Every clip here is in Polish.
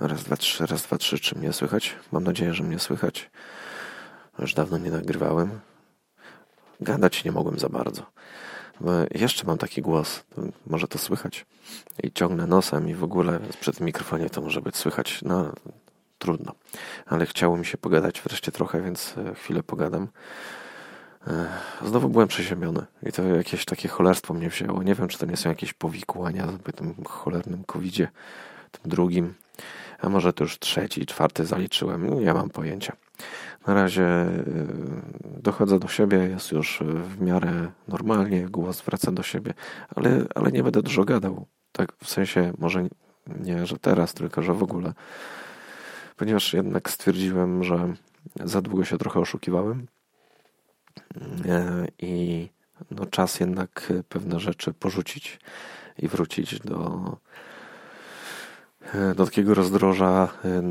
Raz, dwa, trzy, raz, dwa, trzy. Czy mnie słychać? Mam nadzieję, że mnie słychać. Już dawno nie nagrywałem. Gadać nie mogłem za bardzo. Bo jeszcze mam taki głos. Może to słychać. I ciągnę nosem i w ogóle przy tym mikrofonie to może być słychać. No, trudno. Ale chciało mi się pogadać wreszcie trochę, więc e, chwilę pogadam. E, znowu byłem przeziębiony i to jakieś takie cholerstwo mnie wzięło. Nie wiem, czy to nie są jakieś powikłania po tym cholernym covidzie, tym drugim. A może to już trzeci, czwarty zaliczyłem. No, nie mam pojęcia. Na razie y, dochodzę do siebie, jest już w miarę normalnie, głos wraca do siebie, ale, ale nie będę dużo gadał. Tak w sensie, może nie, że teraz, tylko że w ogóle. Ponieważ jednak stwierdziłem, że za długo się trochę oszukiwałem y, i no, czas jednak pewne rzeczy porzucić i wrócić do do takiego rozdroża, e,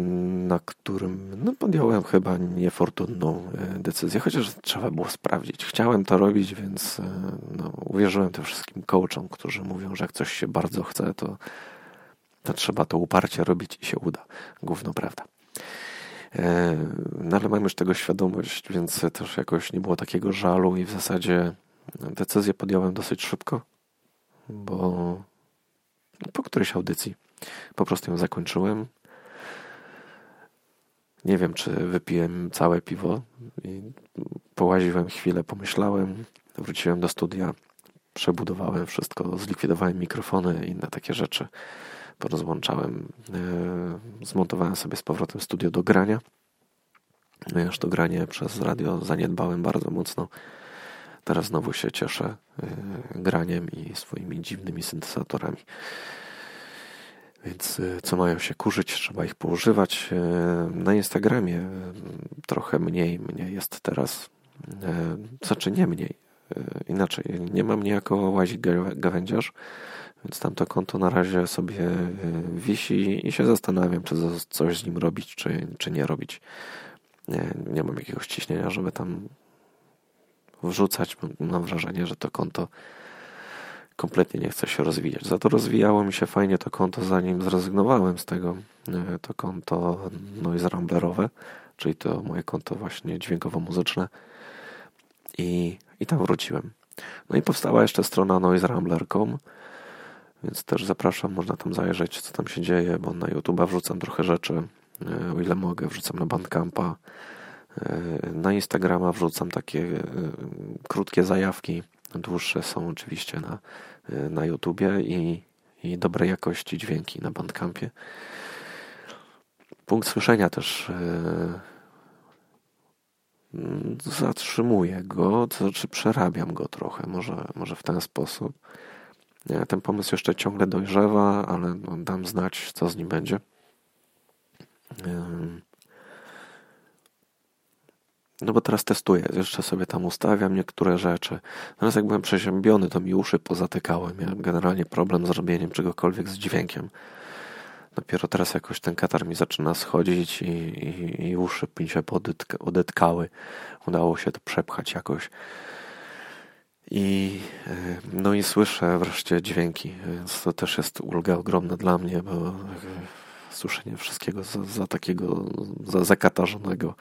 na którym no, podjąłem chyba niefortunną e, decyzję, chociaż trzeba było sprawdzić. Chciałem to robić, więc no, uwierzyłem tym wszystkim coachom, którzy mówią, że jak coś się bardzo chce, to, to trzeba to uparcie robić i się uda. Główno prawda. No ale mam już tego świadomość, więc też jakoś nie było takiego żalu i w zasadzie decyzję podjąłem dosyć szybko, bo po którejś audycji po prostu ją zakończyłem. Nie wiem, czy wypiłem całe piwo. I połaziłem chwilę, pomyślałem, wróciłem do studia, przebudowałem wszystko, zlikwidowałem mikrofony i inne takie rzeczy. Porozłączałem, e, zmontowałem sobie z powrotem studio do grania. No już to granie przez radio zaniedbałem bardzo mocno. Teraz znowu się cieszę e, graniem i swoimi dziwnymi syntezatorami. Więc y, co mają się kurzyć, trzeba ich poużywać. Y, na Instagramie y, trochę mniej mnie jest teraz. Znaczy nie mniej. Inaczej, nie mam niejako łazik gawędziarz, więc tamto konto na razie sobie wisi i się zastanawiam, czy coś z nim robić, czy, czy nie robić. Nie, nie mam jakiegoś ciśnienia, żeby tam wrzucać. Mam wrażenie, że to konto kompletnie nie chce się rozwijać. Za to rozwijało mi się fajnie to konto, zanim zrezygnowałem z tego. E, to konto Noise Ramblerowe, czyli to moje konto właśnie dźwiękowo-muzyczne. I, I tam wróciłem. No i powstała jeszcze strona noiserambler.com, więc też zapraszam, można tam zajrzeć, co tam się dzieje, bo na YouTube wrzucam trochę rzeczy, e, o ile mogę, wrzucam na Bandcampa, e, na Instagrama wrzucam takie krótkie zajawki, Dłuższe są oczywiście na, na YouTubie i, i dobrej jakości dźwięki na Bandcampie. Punkt słyszenia też yy, zatrzymuję go, to znaczy przerabiam go trochę, może, może w ten sposób. Ten pomysł jeszcze ciągle dojrzewa, ale no, dam znać, co z nim będzie. No bo teraz testuję, jeszcze sobie tam ustawiam niektóre rzeczy. Teraz jak byłem przeziębiony, to mi uszy pozatykały. Miałem generalnie problem z robieniem czegokolwiek z dźwiękiem. Dopiero teraz jakoś ten katar mi zaczyna schodzić i, i, i uszy mi się odetkały. Udało się to przepchać jakoś. I, e, no i słyszę wreszcie dźwięki, więc to też jest ulga ogromna dla mnie, bo e, słyszenie wszystkiego za, za takiego za zakatarzonego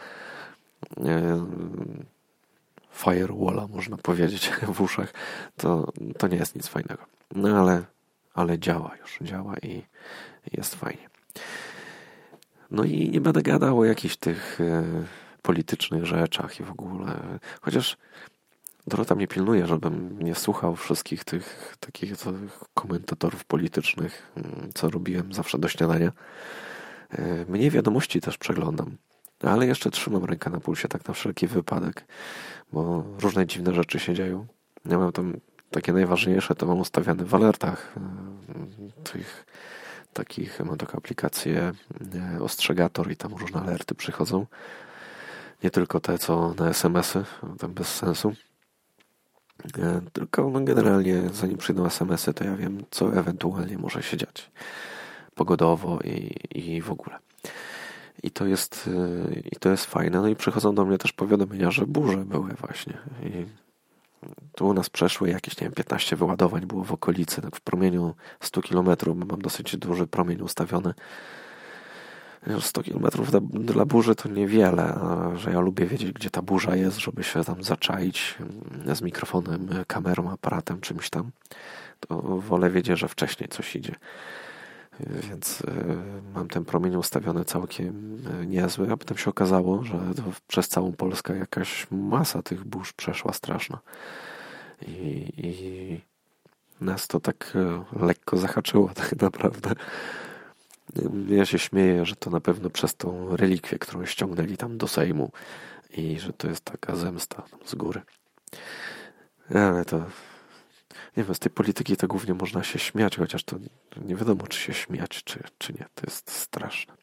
firewalla, można powiedzieć, w uszach, to, to nie jest nic fajnego. No ale, ale działa już, działa i jest fajnie. No i nie będę gadał o jakichś tych e, politycznych rzeczach i w ogóle. Chociaż Dorota mnie pilnuje, żebym nie słuchał wszystkich tych takich komentatorów politycznych, mm, co robiłem zawsze do śniadania. E, Mnie wiadomości też przeglądam. Ale jeszcze trzymam rękę na pulsie, tak na wszelki wypadek, bo różne dziwne rzeczy się dzieją. Ja mam tam takie najważniejsze, to mam ustawiane w alertach e, tych takich, mam taką aplikację e, Ostrzegator i tam różne alerty przychodzą. Nie tylko te, co na SMS-y, tam bez sensu. E, tylko no generalnie, zanim przyjdą SMS-y, to ja wiem, co ewentualnie może się dziać pogodowo i, i w ogóle. I to jest, y, i to jest fajne. No i przychodzą do mnie też powiadomienia, że burze były właśnie. I tu u nas przeszły jakieś, nie wiem, 15 wyładowań było w okolicy, tak w promieniu 100 km, mam dosyć duży promień ustawiony. 100 kilometrów dla burzy to niewiele, że ja lubię wiedzieć, gdzie ta burza jest, żeby się tam zaczaić mm, z mikrofonem, kamerą, aparatem, czymś tam, to wolę wiedzieć, że wcześniej coś idzie. Więc e, mam ten promień ustawiony całkiem e, niezły, a potem się okazało, że przez całą Polskę jakaś masa tych burz przeszła straszna. I, i nas to tak e, lekko zahaczyło tak naprawdę. Ja się śmieję, że to na pewno przez tą relikwię, którą ściągnęli tam do Sejmu i że to jest taka zemsta z góry. Ale to nie wiem, z tej polityki to głównie można się śmiać, chociaż to nie wiadomo, czy się śmiać, czy, czy nie. To jest straszne.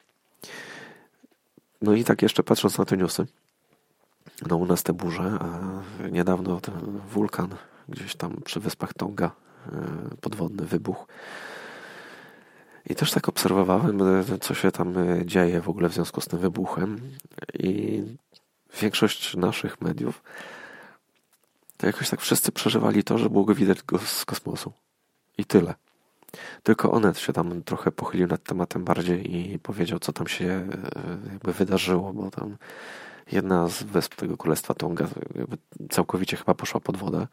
No i tak jeszcze patrząc na te newsy, no u nas te burze, a niedawno ten wulkan gdzieś tam przy wyspach Tonga, e, podwodny wybuch. I też tak obserwowałem, e, co się tam e, dzieje w ogóle w związku z tym wybuchem. I większość naszych mediów to jakoś tak wszyscy przeżywali to, że było go widać go z kosmosu. I tyle. Tylko Onet się tam trochę pochylił nad tematem bardziej i powiedział, co tam się e, jakby wydarzyło, bo tam jedna z wysp tego Królestwa Tonga całkowicie chyba poszła pod wodę.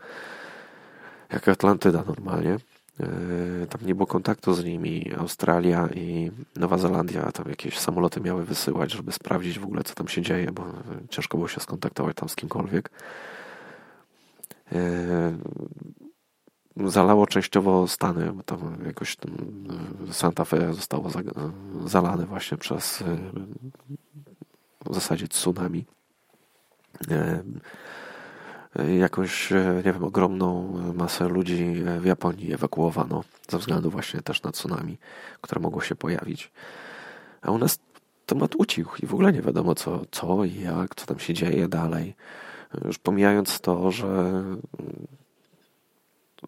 Jak Atlantyda normalnie. E, tam nie było kontaktu z nimi. Australia i Nowa Zelandia tam jakieś samoloty miały wysyłać, żeby sprawdzić w ogóle, co tam się dzieje, bo ciężko było się skontaktować tam z kimkolwiek. E, zalało częściowo Stany, bo tam jakoś tam e, Santa Fe zostało zalane właśnie przez e, w zasadzie tsunami. Jakąś, nie wiem, ogromną masę ludzi w Japonii ewakuowano ze względu właśnie też na tsunami, które mogło się pojawić. A u nas temat ucichł i w ogóle nie wiadomo co, co i jak, co tam się dzieje dalej. Już pomijając to, że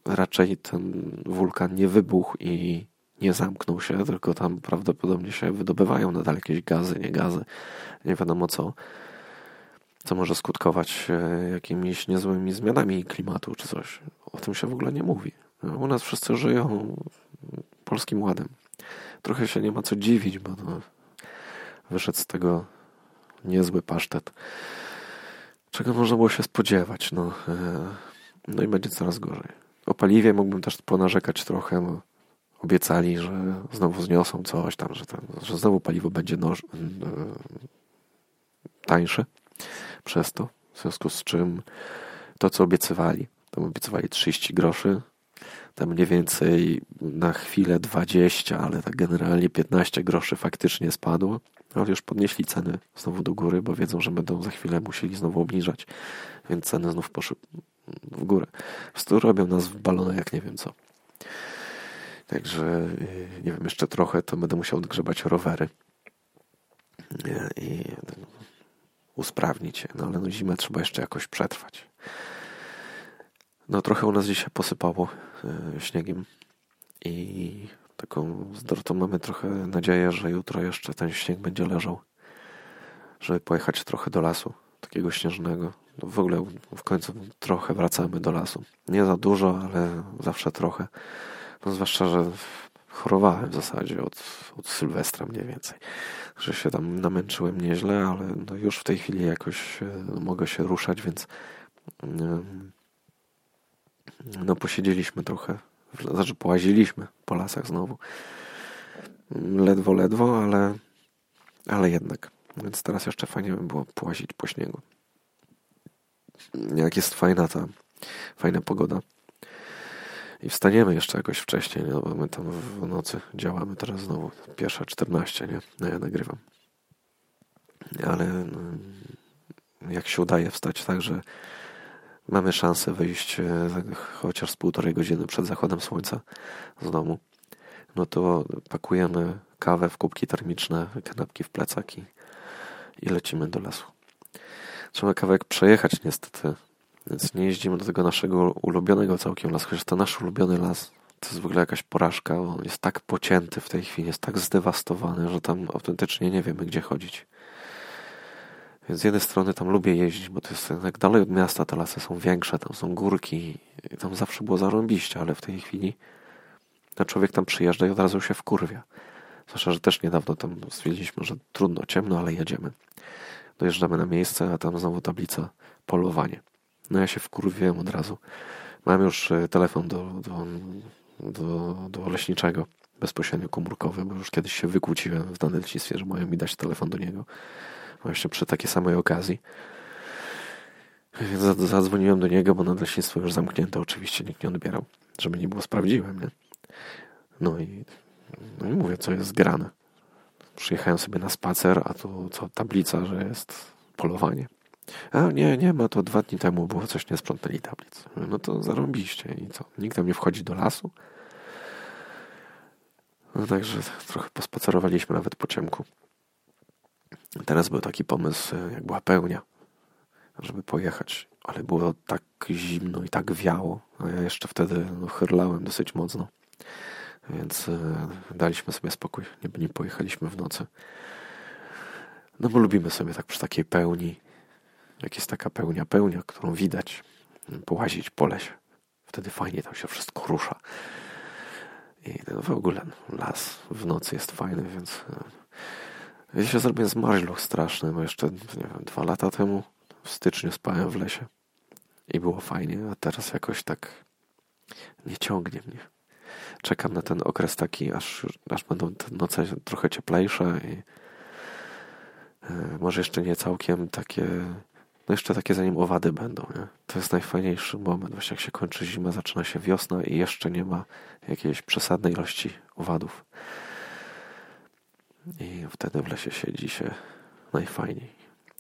raczej ten wulkan nie wybuchł i nie zamknął się, tylko tam prawdopodobnie się wydobywają nadal jakieś gazy, nie gazy, nie wiadomo co, co może skutkować e, jakimiś niezłymi zmianami klimatu czy coś. O tym się w ogóle nie mówi. U nas wszyscy żyją polskim ładem. Trochę się nie ma co dziwić, bo no, wyszedł z tego niezły pasztet czego można było się spodziewać. No, e, no i będzie coraz gorzej. O paliwie mógłbym też ponarzekać trochę, bo obiecali, że znowu zniosą coś tam, że, tam, że znowu paliwo będzie noż, e, tańsze przez to, w związku z czym to, co obiecywali, tam obiecywali 30 groszy, tam mniej więcej na chwilę 20, ale tak generalnie 15 groszy faktycznie spadło. Ale już podnieśli ceny znowu do góry, bo wiedzą, że będą za chwilę musieli znowu obniżać, więc ceny znów poszły w górę. Po robią nas w balonę jak nie wiem co. Także nie wiem, jeszcze trochę to będę musiał odgrzebać rowery i usprawnić je. No ale no zimę trzeba jeszcze jakoś przetrwać. No trochę u nas dzisiaj posypało e, śniegiem i taką z mamy trochę nadzieję, że jutro jeszcze ten śnieg będzie leżał, żeby pojechać trochę do lasu, takiego śnieżnego. No w ogóle w końcu trochę wracamy do lasu. Nie za dużo, ale zawsze trochę. No zwłaszcza, że chorowałem w zasadzie od, od Sylwestra mniej więcej. Że się tam namęczyłem nieźle, ale no już w tej chwili jakoś e, mogę się ruszać, więc no posiedzieliśmy trochę znaczy połaziliśmy po lasach znowu. Ledwo, ledwo, ale, ale jednak. Więc teraz jeszcze fajnie by było połazić po śniegu. Jak jest fajna ta, fajna pogoda. I wstaniemy jeszcze jakoś wcześniej, nie? Bo my tam w nocy działamy teraz znowu. Pierwsza 14, nie? No ja nagrywam. Ale no, jak się udaje wstać tak, że mamy szansę wyjść e, chociaż z półtorej godziny przed zachodem słońca z domu, no to pakujemy kawę w kubki termiczne, kanapki w plecaki i lecimy do lasu. Trzeba kawałek przejechać niestety, więc nie jeździmy do tego naszego ulubionego całkiem lasu, chociaż to nasz ulubiony las to jest w ogóle jakaś porażka, on jest tak pocięty w tej chwili, jest tak zdewastowany, że tam autentycznie nie wiemy gdzie chodzić. Więc z jednej strony tam lubię jeździć, bo to jest jednak dalej od miasta, te lasy są większe, tam są górki, tam zawsze było zarąbiście, ale w tej chwili no człowiek tam przyjeżdża i od razu się wkurwia. Zwłaszcza, że też niedawno tam stwierdziliśmy, że trudno, ciemno, ale jedziemy. Dojeżdżamy na miejsce, a tam znowu tablica polowanie. No ja się wkurwiłem od razu. Mam już e, telefon do, do, do, do leśniczego, bezpośrednio komórkowy, bo już kiedyś się wykłóciłem w danym leśnictwie, że mają mi dać telefon do niego. Właśnie przy takiej samej okazji. Więc zadzwoniłem do niego, bo na leśnictwo już zamknięte, oczywiście nikt nie odbierał, żeby nie było sprawdziłem, nie? No i, no i mówię, co jest grane. Przyjechałem sobie na spacer, a tu co tablica, że jest polowanie. A nie, nie ma, to dwa dni temu było coś nie sprzątali tablic. No to zarąbiście i co? Nikt tam nie wchodzi do lasu? No także trochę pospacerowaliśmy nawet po ciemku. Teraz był taki pomysł, jak była pełnia, żeby pojechać, ale było tak zimno i tak wiało, a ja jeszcze wtedy no, chyrlałem dosyć mocno. Więc e, daliśmy sobie spokój, nie, nie pojechaliśmy w nocy. No bo lubimy sobie tak przy takiej pełni, jak jest taka pełnia, pełnia, którą widać, połazić po lesie. Wtedy fajnie tam się wszystko rusza. I w ogóle las w nocy jest fajny, więc e, ja się zrobię zmarzluch straszny, bo jeszcze nie wiem, dwa lata temu w styczniu spałem w lesie i było fajnie, a teraz jakoś tak nie ciągnie mnie. Czekam na ten okres taki, aż, aż będą te noce trochę cieplejsze i e, może jeszcze nie całkiem takie no jeszcze takie zanim owady będą, nie? To jest najfajniejszy moment. Właśnie jak się kończy zima, zaczyna się wiosna i jeszcze nie ma jakiejś przesadnej ilości owadów. I wtedy w lesie siedzi się najfajniej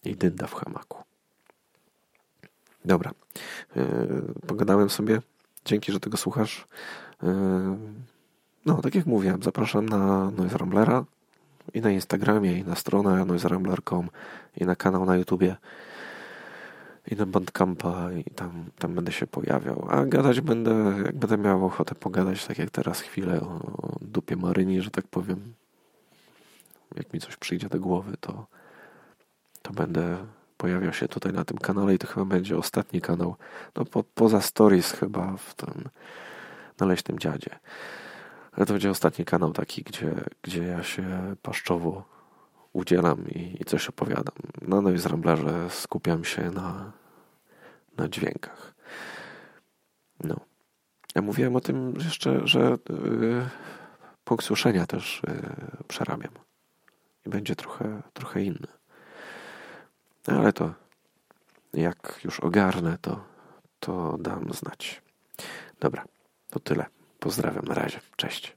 i dynda w hamaku. Dobra. Yy, pogadałem sobie. Dzięki, że tego słuchasz. Yy, no, tak jak mówiłem, zapraszam na Noise Ramblera i na Instagramie, i na stronę noiserambler.com, i na kanał na YouTubie i na Bandcampa i tam, tam będę się pojawiał. A gadać będę, jak będę miał ochotę pogadać, tak jak teraz chwilę o, o dupie Maryni, że tak powiem. Jak mi coś przyjdzie do głowy, to, to będę pojawiał się tutaj na tym kanale i to chyba będzie ostatni kanał, no po, poza stories chyba w tym na Leśnym Dziadzie. Ale to będzie ostatni kanał taki, gdzie, gdzie ja się paszczowo udzielam i, i coś opowiadam. Na Noise Ramblerze skupiam się na, na dźwiękach. No. Ja mówiłem o tym jeszcze, że yy, punkt słyszenia też yy, przerabiam. I będzie trochę, trochę inny. Ale to jak już ogarnę, to, to dam znać. Dobra, to tyle. Pozdrawiam na razie. Cześć.